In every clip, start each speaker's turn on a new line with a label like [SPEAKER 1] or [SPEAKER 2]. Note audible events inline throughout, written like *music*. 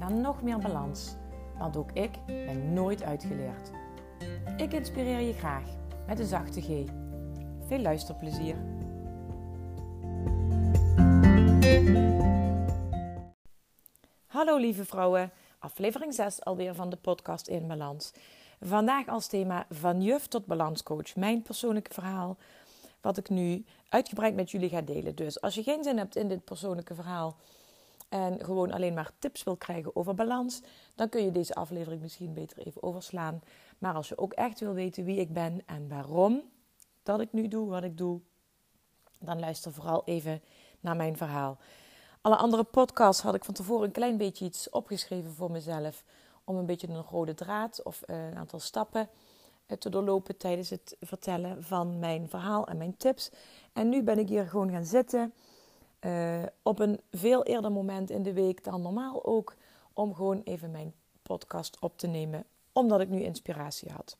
[SPEAKER 1] naar nog meer balans. Want ook ik ben nooit uitgeleerd. Ik inspireer je graag met een zachte G. Veel luisterplezier. Hallo lieve vrouwen, aflevering 6 alweer van de podcast In Balans. Vandaag als thema van juf tot balanscoach, mijn persoonlijke verhaal, wat ik nu uitgebreid met jullie ga delen. Dus als je geen zin hebt in dit persoonlijke verhaal, en gewoon alleen maar tips wil krijgen over balans, dan kun je deze aflevering misschien beter even overslaan. Maar als je ook echt wil weten wie ik ben en waarom dat ik nu doe wat ik doe, dan luister vooral even naar mijn verhaal. Alle andere podcasts had ik van tevoren een klein beetje iets opgeschreven voor mezelf. Om een beetje een rode draad of eh, een aantal stappen eh, te doorlopen tijdens het vertellen van mijn verhaal en mijn tips. En nu ben ik hier gewoon gaan zitten uh, op een veel eerder moment in de week dan normaal ook. Om gewoon even mijn podcast op te nemen. Omdat ik nu inspiratie had.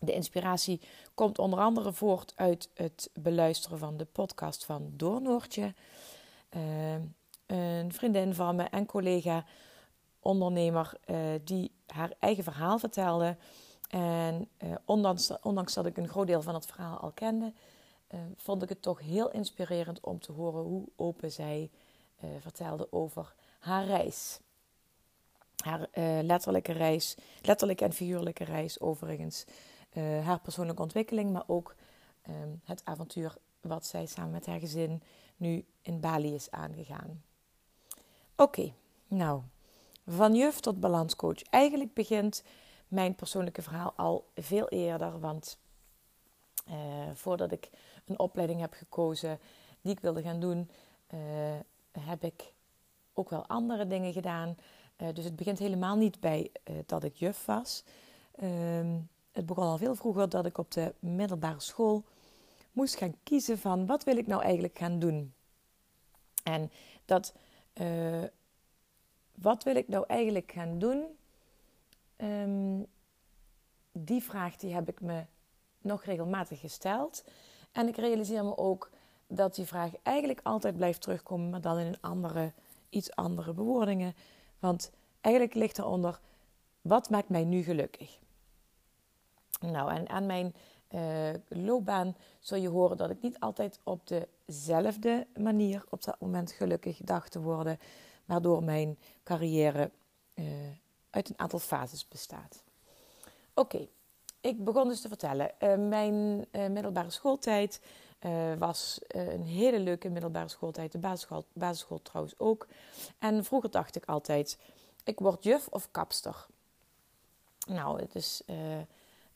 [SPEAKER 1] De inspiratie komt onder andere voort uit het beluisteren van de podcast van Doornoortje. Uh, een vriendin van me en collega ondernemer uh, die haar eigen verhaal vertelde. En ondanks, ondanks dat ik een groot deel van het verhaal al kende, uh, vond ik het toch heel inspirerend om te horen hoe open zij uh, vertelde over haar reis. Haar uh, letterlijke reis, letterlijke en figuurlijke reis overigens. haar persoonlijke ontwikkeling, maar ook ehm, het avontuur wat zij samen met haar gezin nu in Bali is aangegaan. Oké, nou, van juf tot balanscoach. Eigenlijk begint mijn persoonlijke verhaal al veel eerder, want voordat ik een opleiding heb gekozen die ik wilde gaan doen, uh, heb ik ook wel andere dingen gedaan. Uh, dus het begint helemaal niet bij uh, dat ik juf was. Ehm, het begon al veel vroeger dat ik op de middelbare school moest gaan kiezen van wat wil ik nou eigenlijk gaan doen. En dat, wat wil ik nou eigenlijk gaan doen? Um, die vraag die heb ik me nog regelmatig gesteld. En ik realiseer me ook dat die vraag eigenlijk altijd blijft terugkomen, maar dan in een andere, iets andere bewoordingen. Want eigenlijk ligt eronder, wat maakt mij nu gelukkig? Nou, en aan mijn uh, loopbaan zul je horen dat ik niet altijd op dezelfde manier op dat moment gelukkig dacht te worden, waardoor mijn carrière uh, uit een aantal fases bestaat. Oké, ik begon dus te vertellen. Uh, mijn uh, middelbare schooltijd uh, was een hele leuke middelbare schooltijd. De basisschool, basisschool trouwens ook. En vroeger dacht ik altijd: ik word juf of kapster. Nou, het is,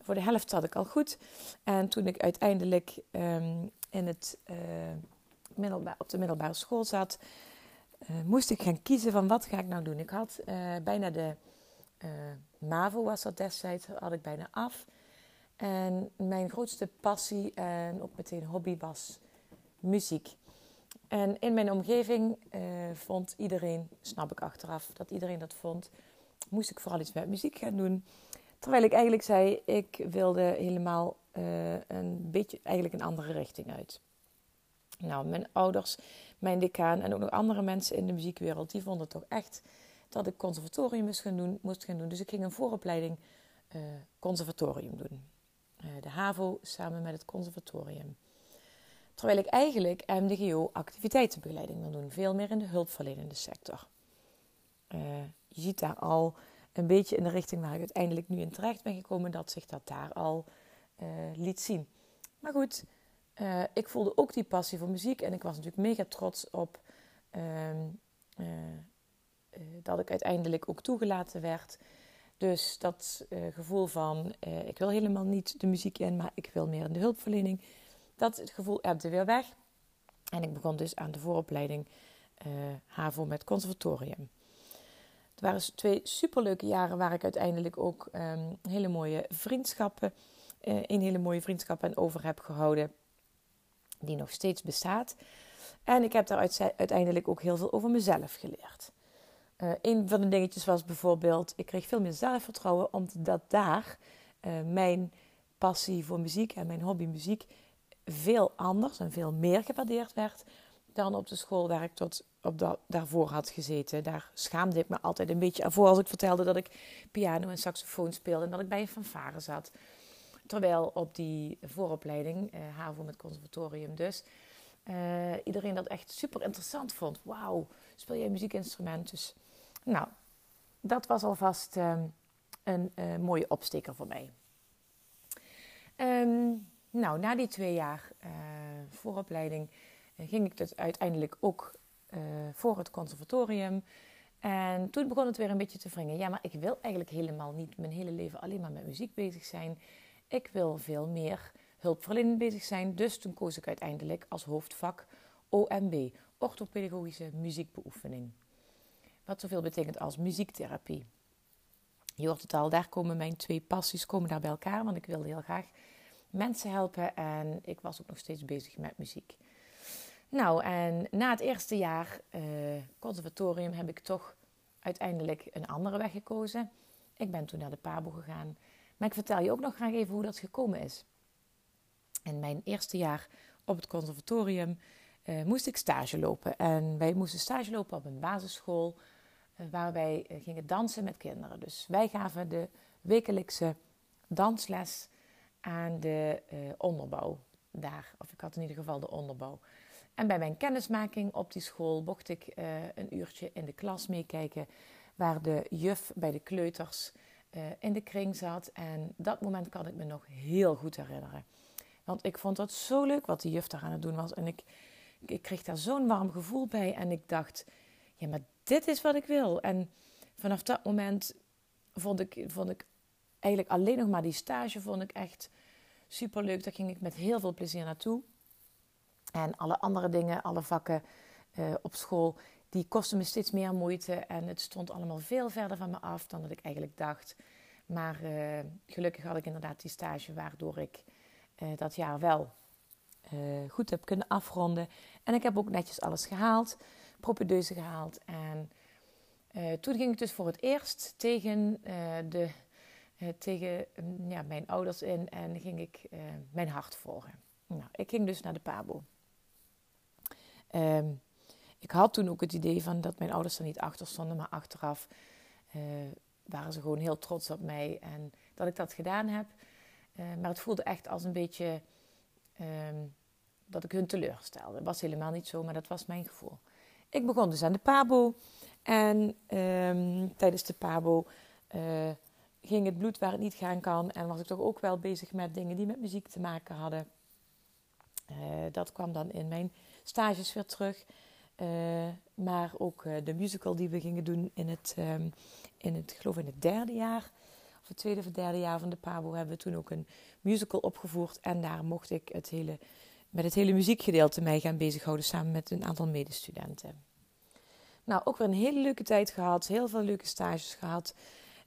[SPEAKER 1] voor de helft zat ik al goed. En toen ik uiteindelijk um, in het, op de middelbare school zat, moest ik gaan kiezen van wat ga ik nou doen. Ik had bijna de MAVO was dat destijds, had ik bijna af. En mijn grootste passie en ook meteen hobby was muziek. En in mijn omgeving uh, vond iedereen, snap ik achteraf, dat iedereen dat vond, moest ik vooral iets met muziek gaan doen. Terwijl ik eigenlijk zei, ik wilde helemaal uh, een beetje eigenlijk een andere richting uit. Nou, mijn ouders, mijn decaan en ook nog andere mensen in de muziekwereld, die vonden toch echt dat ik conservatorium moest gaan doen. Moest gaan doen. Dus ik ging een vooropleiding uh, conservatorium doen. Uh, de HAVO samen met het conservatorium. Terwijl ik eigenlijk MDGO activiteitenbegeleiding wil doen. Veel meer in de hulpverlenende sector. Uh, je ziet daar al een beetje in de richting waar ik uiteindelijk nu in terecht ben gekomen. Dat zich dat daar al liet zien. Maar goed, ik voelde ook die passie voor muziek. En ik was natuurlijk mega trots op... Ehm, dat ik uiteindelijk ook toegelaten werd. Dus dat uh, gevoel van uh, ik wil helemaal niet de muziek in, maar ik wil meer in de hulpverlening. Dat het gevoel ebde weer weg. En ik begon dus aan de vooropleiding HAVO met conservatorium. waren twee superleuke jaren waar ik uiteindelijk ook um, hele mooie vriendschappen, een hele mooie vriendschap aan over heb gehouden, die nog steeds bestaat. En ik heb daar uiteindelijk ook heel veel over mezelf geleerd. Uh, een van de dingetjes was bijvoorbeeld, ik kreeg veel meer zelfvertrouwen omdat daar uh, mijn passie voor muziek en mijn hobby muziek veel anders en veel meer gewaardeerd werd dan op de school waar ik tot op dat, daarvoor had gezeten. Daar schaamde ik me altijd een beetje voor als ik vertelde dat ik piano en saxofoon speelde en dat ik bij een fanfare zat. Terwijl op die vooropleiding, eh, HAVO met conservatorium dus, uh, iedereen dat echt super interessant vond. Wauw, speel jij muziekinstrument? Dus nou, dat was alvast uh, een uh, mooie opsteker voor mij. Um, nou, na die twee jaar uh, vooropleiding ging ik dus uiteindelijk ook voor het conservatorium. En toen begon het weer een beetje te wringen. Ja, maar ik wil eigenlijk helemaal niet mijn hele leven alleen maar met muziek bezig zijn. Ik wil veel meer hulpverlenend bezig zijn. Dus toen koos ik uiteindelijk als hoofdvak OMB, orthopedagogische muziekbeoefening. Wat zoveel betekent als muziektherapie. Je hoort het al, daar komen mijn twee passies komen daar bij elkaar. Want ik wilde heel graag mensen helpen en ik was ook nog steeds bezig met muziek. Nou, en na het eerste jaar uh, conservatorium heb ik toch uiteindelijk een andere weg gekozen. Ik ben toen naar de PABO gegaan. Maar ik vertel je ook nog graag even hoe dat gekomen is. In mijn eerste jaar op het conservatorium uh, moest ik stage lopen. En wij moesten stage lopen op een basisschool waar wij gingen dansen met kinderen. Dus wij gaven de wekelijkse dansles aan de onderbouw daar. Of ik had in ieder geval de onderbouw. En bij mijn kennismaking op die school mocht ik een uurtje in de klas meekijken, waar de juf bij de kleuters in de kring zat. En dat moment kan ik me nog heel goed herinneren. Want ik vond dat zo leuk wat die juf daar aan het doen was. En ik, ik kreeg daar zo'n warm gevoel bij. En ik dacht, ja, maar dit is wat ik wil. En vanaf dat moment vond ik, vond ik eigenlijk alleen nog maar die stage vond ik echt super leuk. Daar ging ik met heel veel plezier naartoe. En alle andere dingen, alle vakken uh, op school, die kostten me steeds meer moeite. En het stond allemaal veel verder van me af dan dat ik eigenlijk dacht. Maar uh, gelukkig had ik inderdaad die stage waardoor ik uh, dat jaar wel goed heb kunnen afronden. En ik heb ook netjes alles gehaald, propedeuse gehaald. En toen ging ik dus voor het eerst tegen, de, tegen mm, ja, mijn ouders in en ging ik mijn hart volgen. Nou, ik ging dus naar de PABO. Um, ik had toen ook het idee van dat mijn ouders er niet achter stonden, maar achteraf waren ze gewoon heel trots op mij en dat ik dat gedaan heb. Maar het voelde echt als een beetje um, dat ik hun teleurstelde. Dat was helemaal niet zo, maar dat was mijn gevoel. Ik begon dus aan de Pabo en um, tijdens de Pabo uh, ging het bloed waar het niet gaan kan en was ik toch ook wel bezig met dingen die met muziek te maken hadden. dat kwam dan in mijn stages weer terug. Uh, maar ook de musical die we gingen doen in het, um, in het, geloof in het derde jaar, of het tweede of derde jaar van de PABO, hebben we toen ook een musical opgevoerd. En daar mocht ik het hele, met het hele muziekgedeelte mij gaan bezighouden samen met een aantal medestudenten. Nou, ook weer een hele leuke tijd gehad, heel veel leuke stages gehad.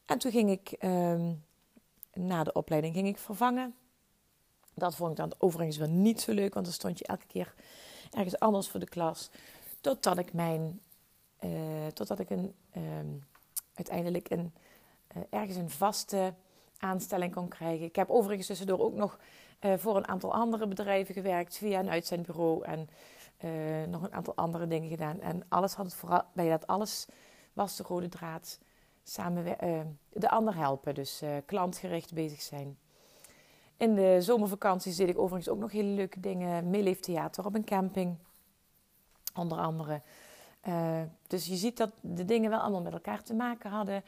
[SPEAKER 1] En toen ging ik, um, na de opleiding, ging ik vervangen. Dat vond ik dan overigens wel niet zo leuk, want dan stond je elke keer ergens anders voor de klas. Totdat ik mijn, uh, totdat ik een, um, uiteindelijk een, uh, ergens een vaste aanstelling kon krijgen. Ik heb overigens tussendoor ook nog uh, voor een aantal andere bedrijven gewerkt via een uitzendbureau en nog een aantal andere dingen gedaan. En alles had het vooral, bij dat alles was de rode draad samen de ander helpen. Dus klantgericht bezig zijn. In de zomervakanties deed ik overigens ook nog hele leuke dingen. Meeleeftheater op een camping, onder andere. Dus je ziet dat de dingen wel allemaal met elkaar te maken hadden.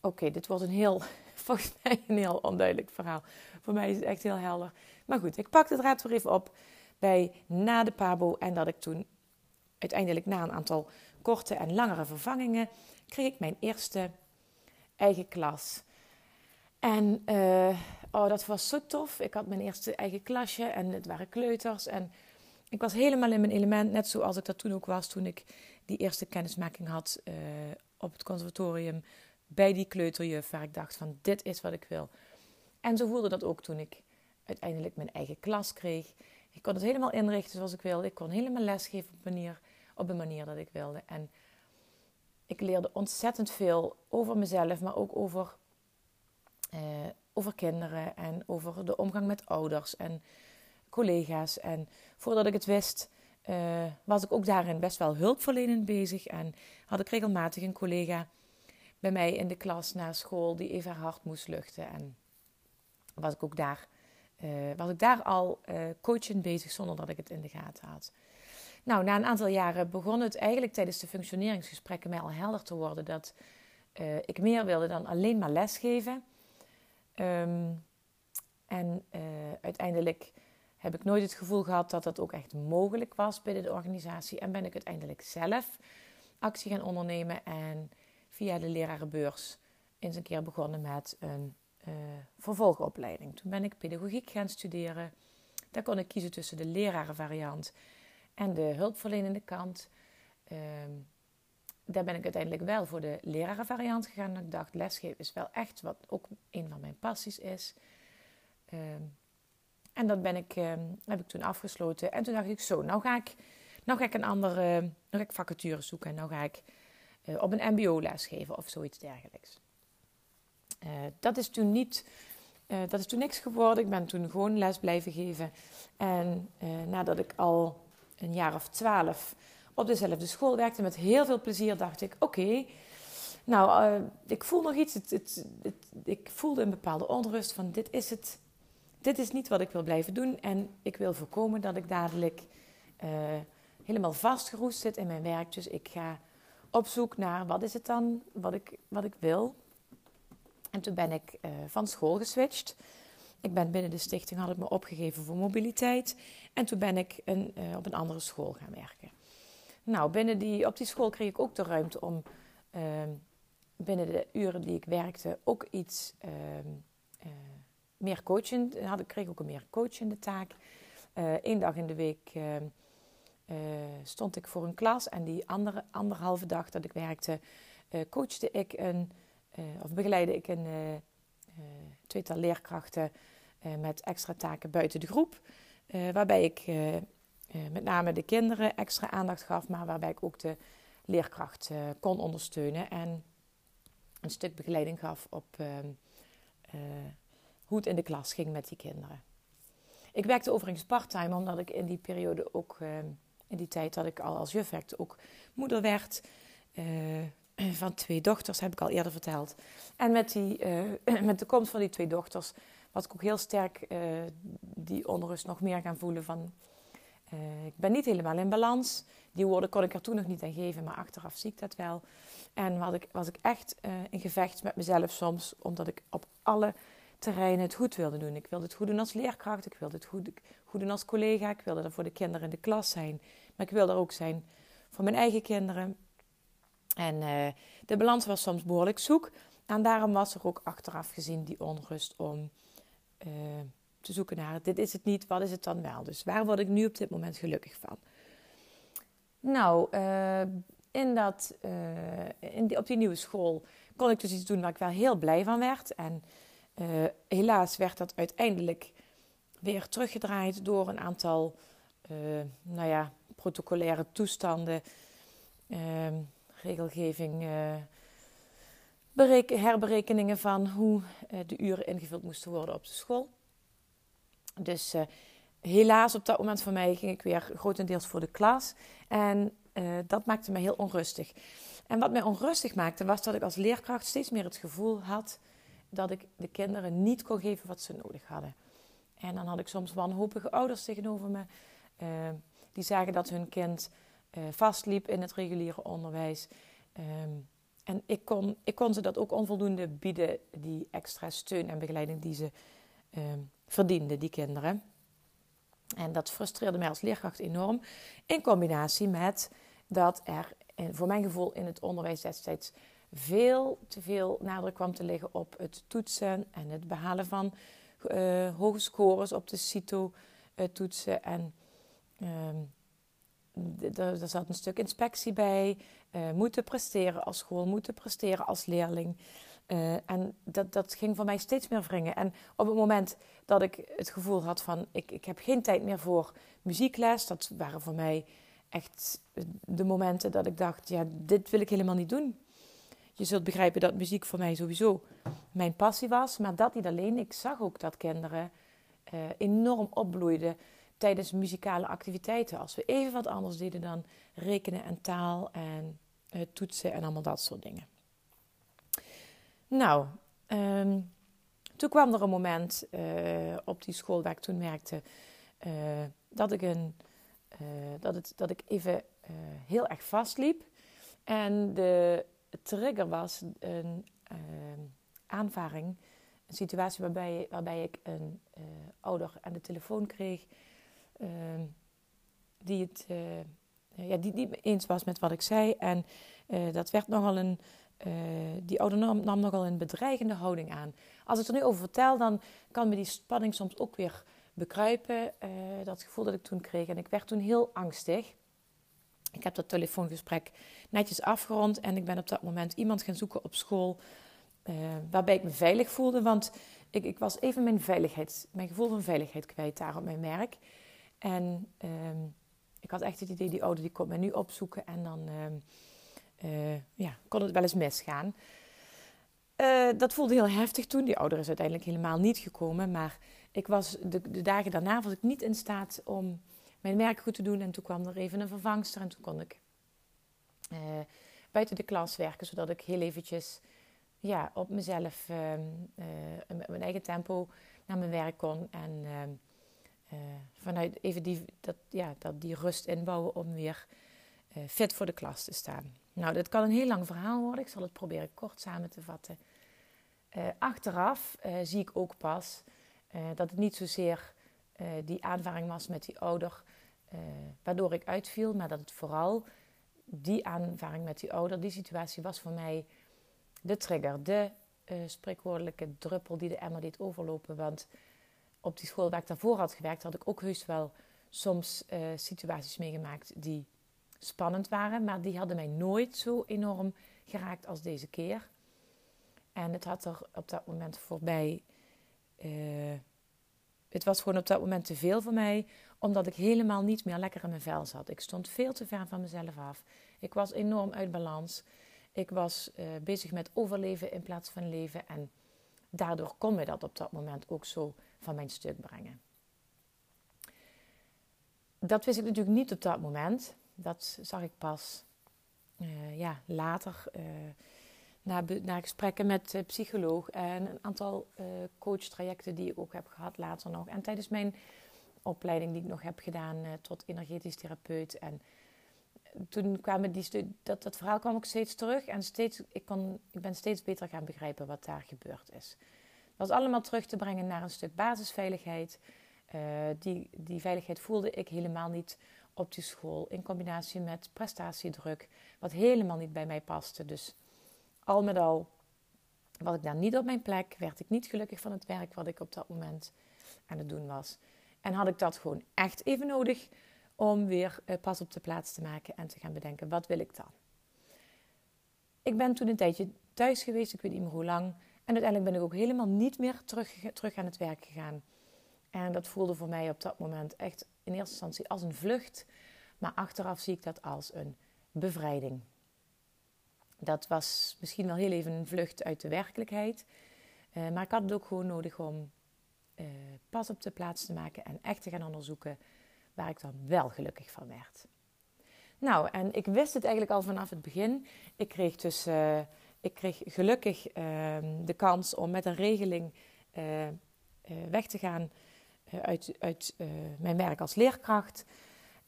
[SPEAKER 1] Oké, dit wordt een heel, volgens *laughs* mij een heel onduidelijk verhaal. Voor mij is het echt heel helder. Maar goed, ik pak de draad even op bij na de Pabo. En dat ik toen uiteindelijk na een aantal korte en langere vervangingen... kreeg ik mijn eerste eigen klas... En uh, oh, dat was zo tof. Ik had mijn eerste eigen klasje en het waren kleuters. En ik was helemaal in mijn element, net zoals ik dat toen ook was toen ik die eerste kennismaking had uh, op het conservatorium bij die kleuterjuf, waar ik dacht van dit is wat ik wil. En zo voelde dat ook toen ik uiteindelijk mijn eigen klas kreeg. Ik kon het helemaal inrichten zoals ik wilde. Ik kon helemaal lesgeven op, manier, op de manier dat ik wilde. En ik leerde ontzettend veel over mezelf, maar ook over, uh, over kinderen en over de omgang met ouders en collega's. En voordat ik het wist, uh, was ik ook daarin best wel hulpverlenend bezig. En had ik regelmatig een collega bij mij in de klas na school die even haar hart moest luchten. En was ik ook daar, uh, was ik daar al uh, coachend bezig zonder dat ik het in de gaten had. Nou, na een aantal jaren begon het eigenlijk tijdens de functioneringsgesprekken mij al helder te worden dat uh, ik meer wilde dan alleen maar lesgeven. Um, en uiteindelijk heb ik nooit het gevoel gehad dat dat ook echt mogelijk was binnen de organisatie. En ben ik uiteindelijk zelf actie gaan ondernemen en via de lerarenbeurs eens een keer begonnen met een uh, vervolgopleiding. Toen ben ik pedagogiek gaan studeren. Daar kon ik kiezen tussen de lerarenvariant en de hulpverlenende kant. Uh, daar ben ik uiteindelijk wel voor de lerarenvariant gegaan. Ik dacht, lesgeven is wel echt wat ook een van mijn passies is. Uh, en dat ben ik, uh, heb ik toen afgesloten. En toen dacht ik, zo, nou ga ik, nou ga ik een andere nou ga ik vacature zoeken. En nou ga ik uh, op een mbo les geven of zoiets dergelijks. Uh, dat is toen niet... dat is toen niks geworden. Ik ben toen gewoon les blijven geven. En nadat ik al een jaar of twaalf op dezelfde school werkte, met heel veel plezier, dacht ik: Oké, nou, ik voel nog iets. Het, het, ik voelde een bepaalde onrust van: dit is het dit is niet wat ik wil blijven doen. En ik wil voorkomen dat ik dadelijk helemaal vastgeroest zit in mijn werk. Dus ik ga op zoek naar wat is het dan wat ik, wat ik wil. En toen ben ik uh, van school geswitcht. Ik ben binnen de stichting, had ik me opgegeven voor mobiliteit. En toen ben ik een, uh, op een andere school gaan werken. Nou, binnen die, op die school kreeg ik ook de ruimte om binnen de uren die ik werkte ook iets meer coachend, had, ik kreeg ook een meer coachende taak. Eén eh, dag in de week uh, uh, stond ik voor een klas en die andere anderhalve dag dat ik werkte, coachte ik een, of begeleidde ik een tweetal leerkrachten met extra taken buiten de groep. waarbij ik met name de kinderen extra aandacht gaf, maar waarbij ik ook de leerkracht kon ondersteunen en een stuk begeleiding gaf op hoe het in de klas ging met die kinderen. Ik werkte overigens parttime, omdat ik in die periode ook, uh, in die tijd dat ik al als juf ook moeder werd. Uh, *clears throat* van twee dochters, heb ik al eerder verteld. En met, die, uh, *clears throat* met de komst van die twee dochters was ik ook heel sterk die onrust nog meer gaan voelen van... ik ben niet helemaal in balans. Die woorden kon ik er toen nog niet aan geven, maar achteraf zie ik dat wel. En was ik, was ik echt in gevecht met mezelf soms, omdat ik op alle terrein het goed wilde doen. Ik wilde het goed doen als leerkracht, ik wilde het goed, goed doen als collega, ik wilde er voor de kinderen in de klas zijn. Maar ik wilde er ook zijn voor mijn eigen kinderen. En uh, de balans was soms behoorlijk zoek. En daarom was er ook achteraf gezien die onrust om uh, te zoeken naar dit is het niet, wat is het dan wel? Dus waar word ik nu op dit moment gelukkig van? Nou, uh, in dat, in die, op die nieuwe school kon ik dus iets doen waar ik wel heel blij van werd. En uh, helaas werd dat uiteindelijk weer teruggedraaid door een aantal uh, nou ja, protocolaire toestanden, uh, regelgeving, eh, herberekeningen van hoe de uren ingevuld moesten worden op de school. Dus helaas op dat moment voor mij ging ik weer grotendeels voor de klas. En dat maakte me heel onrustig. En wat mij onrustig maakte was dat ik als leerkracht steeds meer het gevoel had dat ik de kinderen niet kon geven wat ze nodig hadden. En dan had ik soms wanhopige ouders tegenover me. Uh, die zagen dat hun kind uh, vastliep in het reguliere onderwijs. Um, en ik kon, ik kon ze dat ook onvoldoende bieden, die extra steun en begeleiding die ze um, verdienden, die kinderen. En dat frustreerde mij als leerkracht enorm. In combinatie met dat er, voor mijn gevoel, in het onderwijs destijds veel te veel nadruk kwam te liggen op het toetsen en het behalen van uh, hoge scores op de CITO-toetsen. En er zat een stuk inspectie bij, uh, moeten presteren als school, moeten presteren als leerling. En dat, dat ging voor mij steeds meer wringen. En op het moment dat ik het gevoel had van ik, ik heb geen tijd meer voor muziekles, dat waren voor mij echt de momenten dat ik dacht, ja, dit wil ik helemaal niet doen. Je zult begrijpen dat muziek voor mij sowieso mijn passie was, maar dat niet alleen. Ik zag ook dat kinderen uh, enorm opbloeiden tijdens muzikale activiteiten. Als we even wat anders deden dan rekenen en taal en uh, toetsen en allemaal dat soort dingen. Nou, um, toen kwam er een moment uh, op die school waar ik toen merkte dat, ik een, dat, het, dat ik even heel erg vastliep. En de trigger was een aanvaring, een situatie waarbij, waarbij ik een ouder aan de telefoon kreeg Ehm, die het uh, ja, die, die eens was met wat ik zei. En uh, dat werd nogal een. Die ouder nam, nam, nogal een bedreigende houding aan. Als ik er nu over vertel, dan kan me die spanning soms ook weer bekruipen. dat gevoel dat ik toen kreeg. En ik werd toen heel angstig. Ik heb dat telefoongesprek netjes afgerond. En ik ben op dat moment iemand gaan zoeken op school. waarbij ik me veilig voelde. Want ik, ik was even mijn, veiligheid, mijn gevoel van veiligheid kwijt daar op mijn merk. En ehm, ik had echt het idee, die ouder die komt mij nu opzoeken en dan ehm, eh, ja, kon het wel eens misgaan. Uh, dat voelde heel heftig toen. Die ouder is uiteindelijk helemaal niet gekomen. Maar ik was de, de, dagen daarna was ik niet in staat om mijn werk goed te doen. En toen kwam er even een vervangster en toen kon ik uh, buiten de klas werken. Zodat ik heel eventjes ja, op mezelf, uh, mijn eigen tempo naar mijn werk kon. En uh, vanuit even die, dat, ja, dat, die rust inbouwen om weer fit voor de klas te staan. Nou, dit kan een heel lang verhaal worden. Ik zal het proberen kort samen te vatten. Achteraf zie ik ook pas dat het niet zozeer die aanvaring was met die ouder waardoor ik uitviel, maar dat het vooral die aanvaring met die ouder, die situatie was voor mij de trigger, de spreekwoordelijke druppel die de emmer deed overlopen. Want op die school waar ik daarvoor had gewerkt, had ik ook heus wel soms uh, situaties meegemaakt die spannend waren. Maar die hadden mij nooit zo enorm geraakt als deze keer. En het had er op dat moment voorbij. Uh, het was gewoon op dat moment te veel voor mij, omdat ik helemaal niet meer lekker in mijn vel zat. Ik stond veel te ver van mezelf af. Ik was enorm uit balans. Ik was uh, bezig met overleven in plaats van leven. En daardoor kon me dat op dat moment ook zo van mijn stuk brengen. Dat wist ik natuurlijk niet op dat moment. Dat zag ik pas uh, ja, later uh, na, na, gesprekken met uh, psycholoog en een aantal coachtrajecten die ik ook heb gehad later nog. En tijdens mijn opleiding die ik nog heb gedaan tot energetisch therapeut. En toen kwamen die dat, dat verhaal kwam ook steeds terug en steeds, ik, kon, ik ben steeds beter gaan begrijpen wat daar gebeurd is was allemaal terug te brengen naar een stuk basisveiligheid. Uh, die, die veiligheid voelde ik helemaal niet op die school. In combinatie met prestatiedruk, wat helemaal niet bij mij paste. Dus al met al was ik daar niet op mijn plek. Werd ik niet gelukkig van het werk wat ik op dat moment aan het doen was. En had ik dat gewoon echt even nodig om weer uh, pas op de plaats te maken en te gaan bedenken: wat wil ik dan? Ik ben toen een tijdje thuis geweest, ik weet niet meer hoe lang. En uiteindelijk ben ik ook helemaal niet meer terug, terug aan het werk gegaan. En dat voelde voor mij op dat moment echt in eerste instantie als een vlucht. Maar achteraf zie ik dat als een bevrijding. Dat was misschien wel heel even een vlucht uit de werkelijkheid. Uh, maar ik had het ook gewoon nodig om uh, pas op de plaats te maken en echt te gaan onderzoeken waar ik dan wel gelukkig van werd. Nou, en ik wist het eigenlijk al vanaf het begin. Ik kreeg dus uh, ik kreeg gelukkig ehm, de kans om met een regeling uh, weg te gaan uit, uit mijn werk als leerkracht.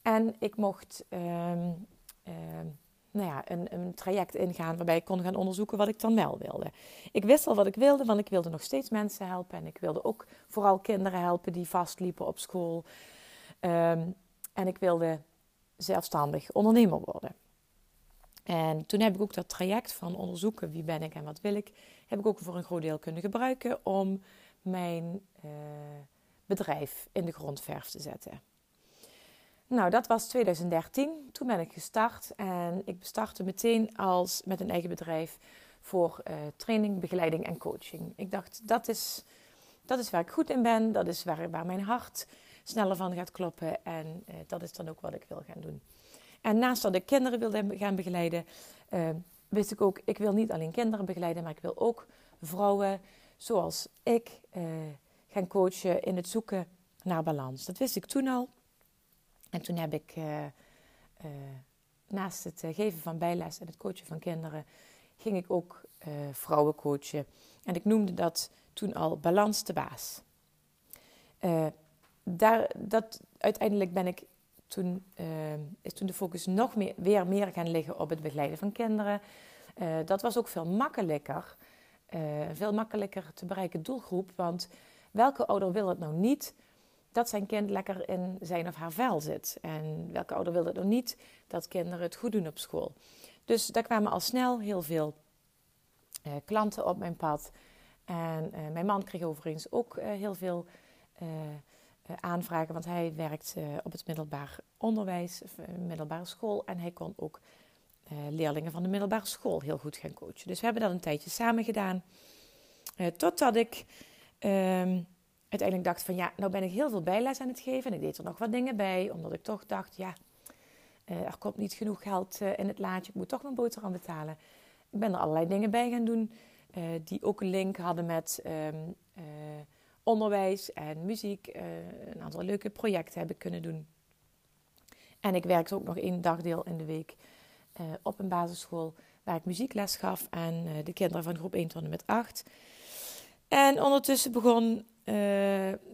[SPEAKER 1] En ik mocht ehm, ehm, nou ja, een, een, traject ingaan waarbij ik kon gaan onderzoeken wat ik dan wel wilde. Ik wist al wat ik wilde, want ik wilde nog steeds mensen helpen. En ik wilde ook vooral kinderen helpen die vastliepen op school. en ik wilde zelfstandig ondernemer worden. En toen heb ik ook dat traject van onderzoeken wie ben ik en wat wil ik, heb ik ook voor een groot deel kunnen gebruiken om mijn uh, bedrijf in de grondverf te zetten. Nou, dat was 2013. Toen ben ik gestart en ik startte meteen als, met een eigen bedrijf voor uh, training, begeleiding en coaching. Ik dacht, dat is, dat is waar ik goed in ben, dat is waar, waar mijn hart sneller van gaat kloppen en uh, dat is dan ook wat ik wil gaan doen. En naast dat ik kinderen wilde gaan begeleiden, uh, wist ik ook, ik wil niet alleen kinderen begeleiden, maar ik wil ook vrouwen zoals ik gaan coachen in het zoeken naar balans. Dat wist ik toen al. En toen heb ik uh, uh, naast het geven van bijles en het coachen van kinderen, ging ik ook uh, vrouwen coachen. En ik noemde dat toen al balans de baas. daar, dat, uiteindelijk ben ik toen, is toen de focus nog meer, weer meer gaan liggen op het begeleiden van kinderen. dat was ook veel makkelijker, veel makkelijker te bereiken doelgroep. Want welke ouder wil het nou niet dat zijn kind lekker in zijn of haar vel zit. En welke ouder wil het nog niet dat kinderen het goed doen op school. Dus daar kwamen al snel heel veel uh, klanten op mijn pad. En uh, mijn man kreeg overigens ook uh, heel veel aanvragen, want hij werkt op het middelbaar onderwijs, middelbare school. En hij kon ook leerlingen van de middelbare school heel goed gaan coachen. Dus we hebben dat een tijdje samen gedaan. totdat ik ehm, uiteindelijk dacht van ja, nou ben ik heel veel bijles aan het geven. En ik deed er nog wat dingen bij, omdat ik toch dacht, ja, uh, er komt niet genoeg geld uh, in het laadje. Ik moet toch mijn boterham betalen. Ik ben er allerlei dingen bij gaan doen uh, die ook een link hadden met um, onderwijs en muziek. een aantal leuke projecten heb ik kunnen doen. En ik werkte ook nog één dagdeel in de week op een basisschool waar ik muziekles gaf aan de kinderen van groep 1 tot en met 8. En ondertussen begon uh,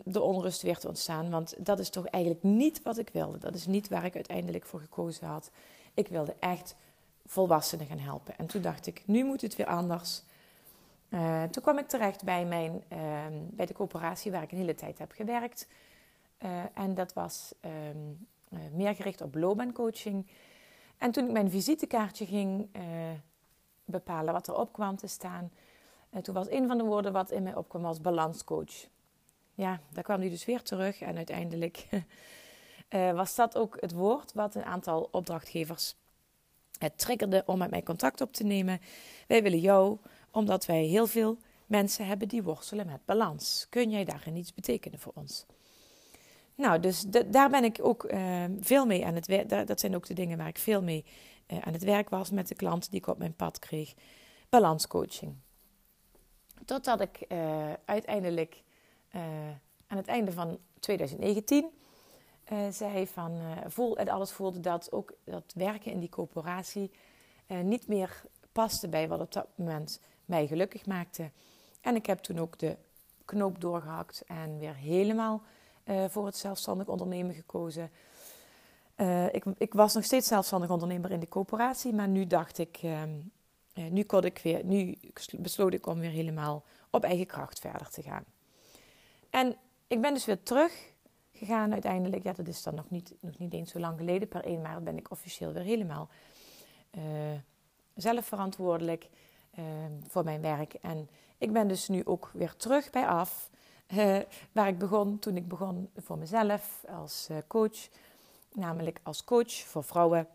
[SPEAKER 1] de onrust weer te ontstaan. Want dat is toch eigenlijk niet wat ik wilde. Dat is niet waar ik uiteindelijk voor gekozen had. Ik wilde echt volwassenen gaan helpen. En toen dacht ik, nu moet het weer anders. Uh, toen kwam ik terecht bij, mijn, uh, bij de coöperatie waar ik een hele tijd heb gewerkt. Uh, en dat was um, meer gericht op loopbaancoaching. En toen ik mijn visitekaartje ging bepalen wat erop kwam te staan... toen was een van de woorden wat in mij opkwam als balanscoach ja, daar kwam hij dus weer terug. En uiteindelijk uh, *laughs* was dat ook het woord wat een aantal opdrachtgevers het triggerde om met mij contact op te nemen. Wij willen jou, omdat wij heel veel mensen hebben die worstelen met balans. Kun jij daarin iets betekenen voor ons? Nou, dus daar ben ik ook uh, veel mee aan het werk. Dat zijn ook de dingen waar ik veel mee aan het werk was met de klanten die ik op mijn pad kreeg. Balanscoaching. Totdat ik uiteindelijk uh, aan het einde van 2019 uh, eh, zei van uh, voel, en alles voelde dat ook dat werken in die coöperatie niet meer paste bij wat op dat moment mij gelukkig maakte. En ik heb toen ook de knoop doorgehakt en weer helemaal voor het zelfstandig ondernemen gekozen. Ik, ik, was nog steeds zelfstandig ondernemer in de coöperatie, maar nu dacht ik, ehm, nu kon ik weer, nu besloot ik om weer helemaal op eigen kracht verder te gaan. En ik ben dus weer terug gegaan uiteindelijk. Ja, dat is dan nog niet, nog niet eens zo lang geleden. Per 1 maart ben ik officieel weer helemaal uh, zelf verantwoordelijk uh, voor mijn werk. En ik ben dus nu ook weer terug bij af. Uh, waar ik begon toen ik begon voor mezelf als coach. Namelijk als coach voor vrouwen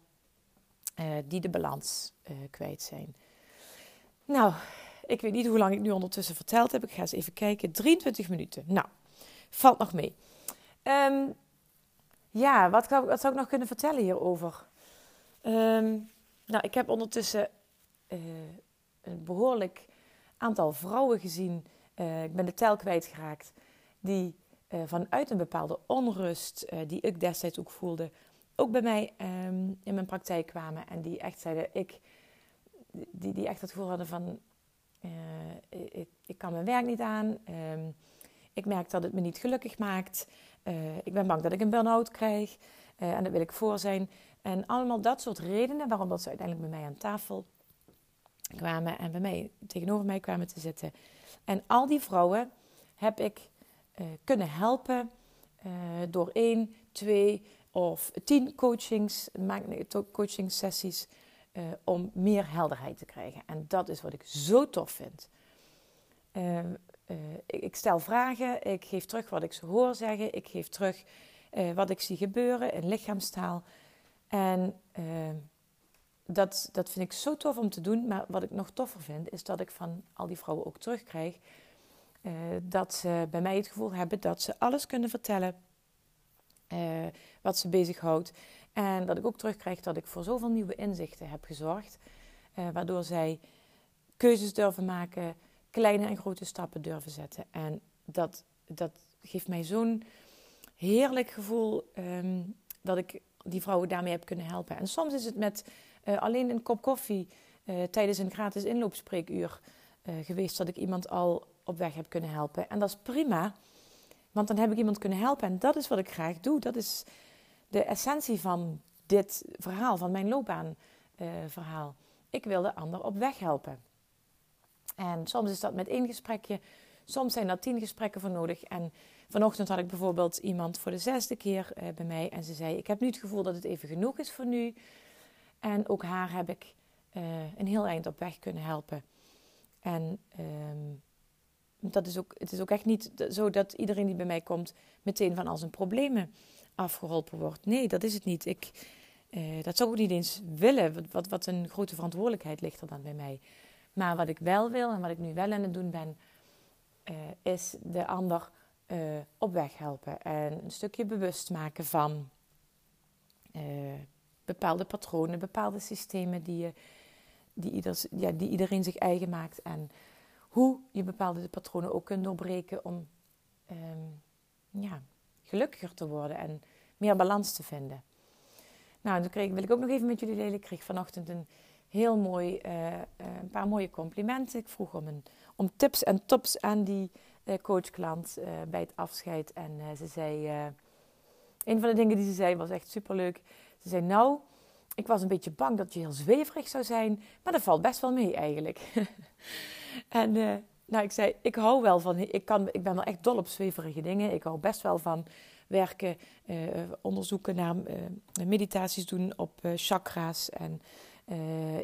[SPEAKER 1] die de balans kwijt zijn. Nou, ik weet niet hoe lang ik nu ondertussen verteld heb. Ik ga eens even kijken. 23 minuten. Nou, valt nog mee. Um, ja, wat, wat, zou ik nog kunnen vertellen hierover? Um, nou, ik heb ondertussen uh, een behoorlijk aantal vrouwen gezien. Uh, ik ben de tel kwijtgeraakt. Die uh, vanuit een bepaalde onrust, die ik destijds ook voelde, ook bij mij um, in mijn praktijk kwamen. En die echt zeiden, ik, die, die echt het gevoel hadden van uh, ik, kan mijn werk niet aan. Uh, ik merk dat het me niet gelukkig maakt. Uh, ik ben bang dat ik een burn-out krijg. Uh, en daar wil ik voor zijn. En allemaal dat soort redenen waarom dat ze uiteindelijk bij mij aan tafel kwamen en bij mij, tegenover mij kwamen te zitten. En al die vrouwen heb ik kunnen helpen door één, twee of tien coachings, coaching sessies uh, om meer helderheid te krijgen. En dat is wat ik zo tof vind. Uh, uh, ik, stel vragen, ik geef terug wat ik ze hoor zeggen, ik geef terug wat ik zie gebeuren in lichaamstaal. En dat, dat vind ik zo tof om te doen. Maar wat ik nog toffer vind, is dat ik van al die vrouwen ook terugkrijg. Dat ze bij mij het gevoel hebben dat ze alles kunnen vertellen wat ze bezighoudt. En dat ik ook terugkrijg dat ik voor zoveel nieuwe inzichten heb gezorgd. Uh, waardoor zij keuzes durven maken, kleine en grote stappen durven zetten. En dat, dat geeft mij zo'n heerlijk gevoel um, dat ik die vrouwen daarmee heb kunnen helpen. En soms is het met uh, alleen een kop koffie uh, tijdens een gratis inloopspreekuur uh, geweest dat ik iemand al op weg heb kunnen helpen. En dat is prima, want dan heb ik iemand kunnen helpen. En dat is wat ik graag doe. Dat is de essentie van dit verhaal, van mijn loopbaanverhaal. ik wil de ander op weg helpen. En soms is dat met één gesprekje, soms zijn er tien gesprekken voor nodig. En vanochtend had ik bijvoorbeeld iemand voor de zesde keer bij mij en ze zei: Ik heb nu het gevoel dat het even genoeg is voor nu. En ook haar heb ik uh, een heel eind op weg kunnen helpen. En um, dat is ook, het is ook echt niet zo dat iedereen die bij mij komt meteen van al zijn problemen afgeholpen wordt. Nee, dat is het niet. Ik, uh, dat zou ik niet eens willen. Wat, wat een grote verantwoordelijkheid ligt er dan bij mij. Maar wat ik wel wil en wat ik nu wel aan het doen ben, uh, is de ander op weg helpen. En een stukje bewust maken van bepaalde patronen, bepaalde systemen die, je, die, ieders, ja, die iedereen zich eigen maakt. En hoe je bepaalde patronen ook kunt doorbreken om um, ja, gelukkiger te worden en meer balans te vinden. Nou, toen kreeg, wil ik ook nog even met jullie delen. Ik kreeg vanochtend een heel mooi, uh, een paar mooie complimenten. Ik vroeg om, een, om tips en tops aan die uh, coachklant bij het afscheid. En ze zei, een van de dingen die ze zei was echt superleuk. Ze zei, nou, ik was een beetje bang dat je heel zweverig zou zijn, maar dat valt best wel mee eigenlijk. *laughs* en nou, ik zei, ik hou wel van, ik, kan, ik ben wel echt dol op zweverige dingen. Ik hou best wel van werken, uh, onderzoeken naar uh, meditaties doen op chakra's. En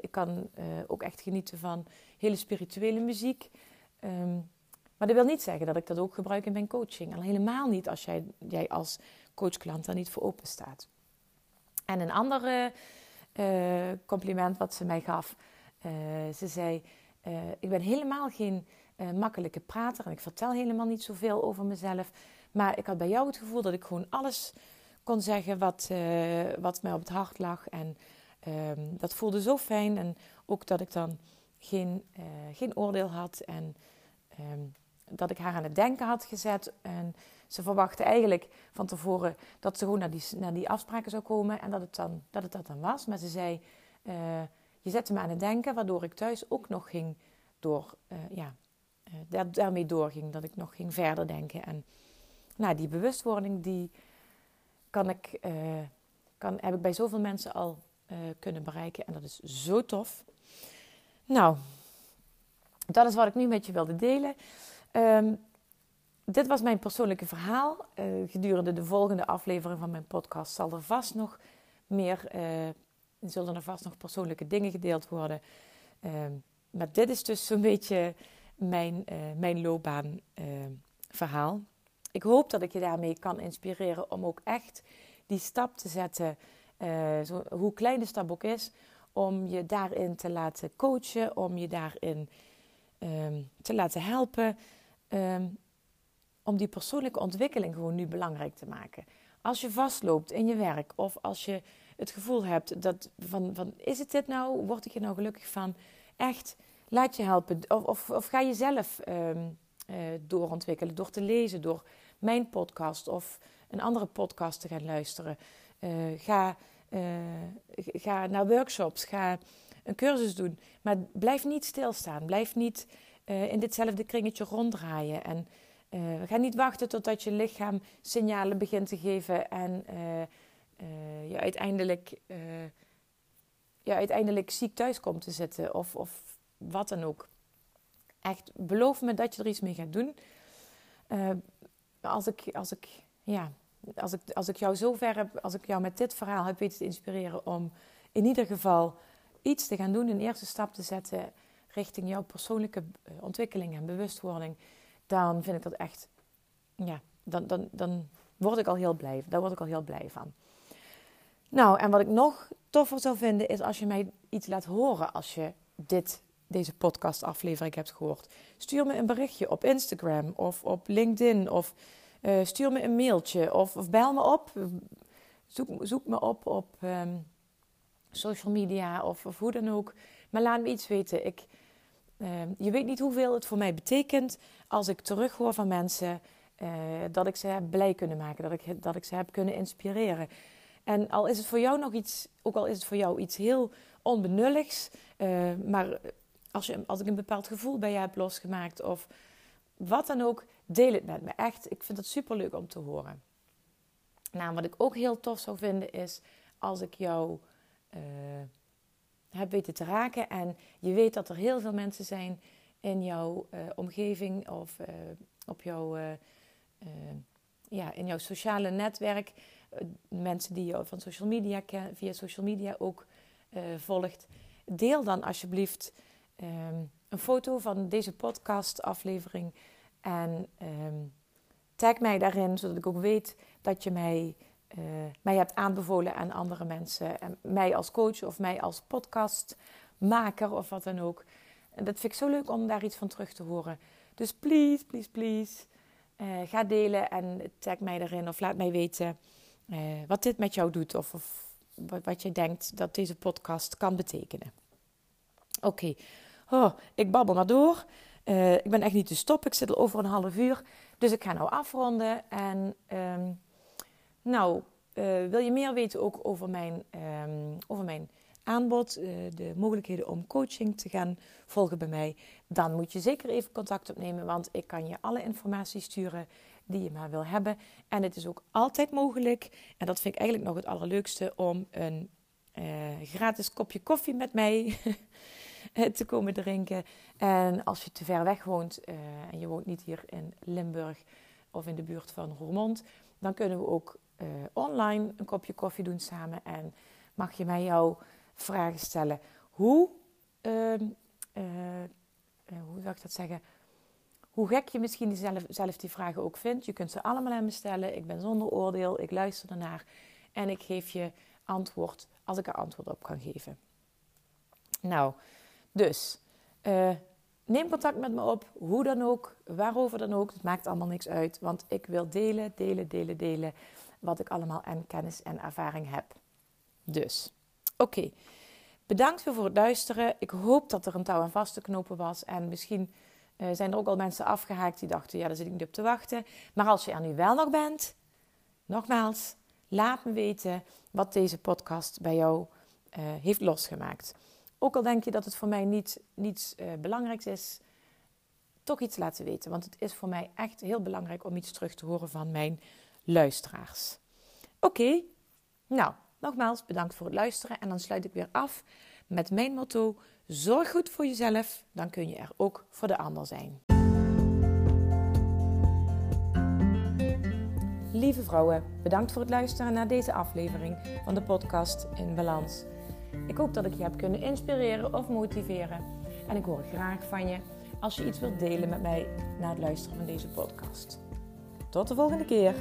[SPEAKER 1] ik kan ook echt genieten van hele spirituele muziek. Um, maar dat wil niet zeggen dat ik dat ook gebruik in mijn coaching. Al helemaal niet als jij, jij als coachklant daar niet voor open staat. En een ander uh, compliment wat ze mij gaf. Ze zei: Ik ben helemaal geen makkelijke prater en ik vertel helemaal niet zoveel over mezelf. Maar ik had bij jou het gevoel dat ik gewoon alles kon zeggen wat, wat mij op het hart lag. En ehm, dat voelde zo fijn. En ook dat ik dan geen, geen oordeel had. En um, dat ik haar aan het denken had gezet. En ze verwachtte eigenlijk van tevoren dat ze gewoon naar die, naar die afspraken zou komen en dat het, dan, dat het dat dan was. Maar ze zei, uh, je zette me aan het denken, waardoor ik thuis ook nog ging door, uh, ja, uh, daar, daarmee doorging. Dat ik nog ging verder denken. En nou, die bewustwording, die kan ik, kan, heb ik bij zoveel mensen al kunnen bereiken. En dat is zo tof. Nou, dat is wat ik nu met je wilde delen. Um, dit was mijn persoonlijke verhaal. Gedurende de volgende aflevering van mijn podcast zal er vast nog meer, zullen er vast nog persoonlijke dingen gedeeld worden. Uh, maar dit is dus zo'n beetje mijn, eh, mijn loopbaanverhaal. ik hoop dat ik je daarmee kan inspireren om ook echt die stap te zetten, zo, hoe klein de stap ook is, om je daarin te laten coachen, om je daarin ehm, te laten helpen. Um, om die persoonlijke ontwikkeling gewoon nu belangrijk te maken. Als je vastloopt in je werk of als je het gevoel hebt dat van, van is het dit nou? Word ik er nou gelukkig van? Echt, laat je helpen. Of, of, of ga je zelf um, doorontwikkelen door te lezen, door mijn podcast of een andere podcast te gaan luisteren. Uh, ga, uh, ga naar workshops, ga een cursus doen. Maar blijf niet stilstaan. Blijf niet in ditzelfde kringetje ronddraaien. En ga niet wachten totdat je lichaam signalen begint te geven en je, uiteindelijk, je uiteindelijk ziek thuis komt te zitten of, of wat dan ook. Echt, beloof me dat je er iets mee gaat doen. als, ik, als, ik, ja, als, ik, als ik jou zover heb, als ik jou met dit verhaal heb weten te inspireren om in ieder geval iets te gaan doen, een eerste stap te zetten richting jouw persoonlijke ontwikkeling en bewustwording dan vind ik dat echt, ja, dan, dan, dan word ik al heel blij, daar word ik al heel blij van. Nou, en wat ik nog toffer zou vinden is als je mij iets laat horen als je dit, deze podcastaflevering hebt gehoord. Stuur me een berichtje op Instagram of op LinkedIn of uh, stuur me een mailtje of, of, bel me op. Zoek, zoek me op op um, social media of, hoe dan ook. Maar laat me iets weten. Ik, uh, je weet niet hoeveel het voor mij betekent als ik terughoor van mensen uh, dat ik ze heb blij kunnen maken, dat ik, dat ik ze heb kunnen inspireren. En al is het voor jou nog iets, ook al is het voor jou iets heel onbenulligs, uh, maar als, je, als ik een bepaald gevoel bij je heb losgemaakt of wat dan ook, deel het met me. Echt, ik vind het super leuk om te horen. Nou, wat ik ook heel tof zou vinden is als ik jou uh, heb weten te raken en je weet dat er heel veel mensen zijn in jouw uh, omgeving of uh, op jouw, ja, in jouw sociale netwerk. mensen die je van social media via social media ook volgt. Deel dan alsjeblieft um, een foto van deze podcast-aflevering. En um, tag mij daarin, zodat ik ook weet dat je mij, uh, mij hebt aanbevolen aan andere mensen. En mij als coach of mij als podcastmaker of wat dan ook. En dat vind ik zo leuk om daar iets van terug te horen. Dus please, please, please. Uh, ga delen en tag mij erin of laat mij weten uh, wat dit met jou doet. Of, of wat, wat je denkt dat deze podcast kan betekenen. Oké. Oh, ik babbel maar door. Uh, ik ben echt niet te stoppen. Ik zit al over een half uur. Dus ik ga nou afronden. En um, nou, uh, wil je meer weten ook over mijn, um, over mijn aanbod, uh, de mogelijkheden om coaching te gaan volgen bij mij, dan moet je zeker even contact opnemen, want ik kan je alle informatie sturen die je maar wil hebben. En het is ook altijd mogelijk, en dat vind ik eigenlijk nog het allerleukste, om een gratis kopje koffie met mij *laughs* te komen drinken. En als je te ver weg woont uh, en je woont niet hier in Limburg of in de buurt van Roermond, dan kunnen we ook uh, online een kopje koffie doen samen. En mag je mij jouw vragen stellen. Hoe, uh, hoe zou dat zeggen? Hoe gek je misschien zelf, zelf die vragen ook vindt. Je kunt ze allemaal aan me stellen. Ik ben zonder oordeel. Ik luister ernaar. En ik geef je antwoord als ik er antwoord op kan geven. Nou, dus uh, neem contact met me op, hoe dan ook, waarover dan ook. Het maakt allemaal niks uit, want ik wil delen, delen, delen, delen wat ik allemaal aan kennis en ervaring heb. Dus, oké. Bedankt voor het luisteren. Ik hoop dat er een touw aan vast te knopen was. En misschien uh, zijn er ook al mensen afgehaakt die dachten: ja, daar zit ik niet op te wachten. Maar als je er nu wel nog bent, nogmaals, laat me weten wat deze podcast bij jou uh, heeft losgemaakt. Ook al denk je dat het voor mij niet, niets uh, belangrijks is, toch iets laten weten. Want het is voor mij echt heel belangrijk om iets terug te horen van mijn luisteraars. Oké, nou, nogmaals bedankt voor het luisteren. En dan sluit ik weer af met mijn motto: zorg goed voor jezelf, dan kun je er ook voor de ander zijn. Lieve vrouwen, bedankt voor het luisteren naar deze aflevering van de podcast In Balans. Ik hoop dat ik je heb kunnen inspireren of motiveren. En ik hoor graag van je als je iets wilt delen met mij na het luisteren van deze podcast. Tot de volgende keer.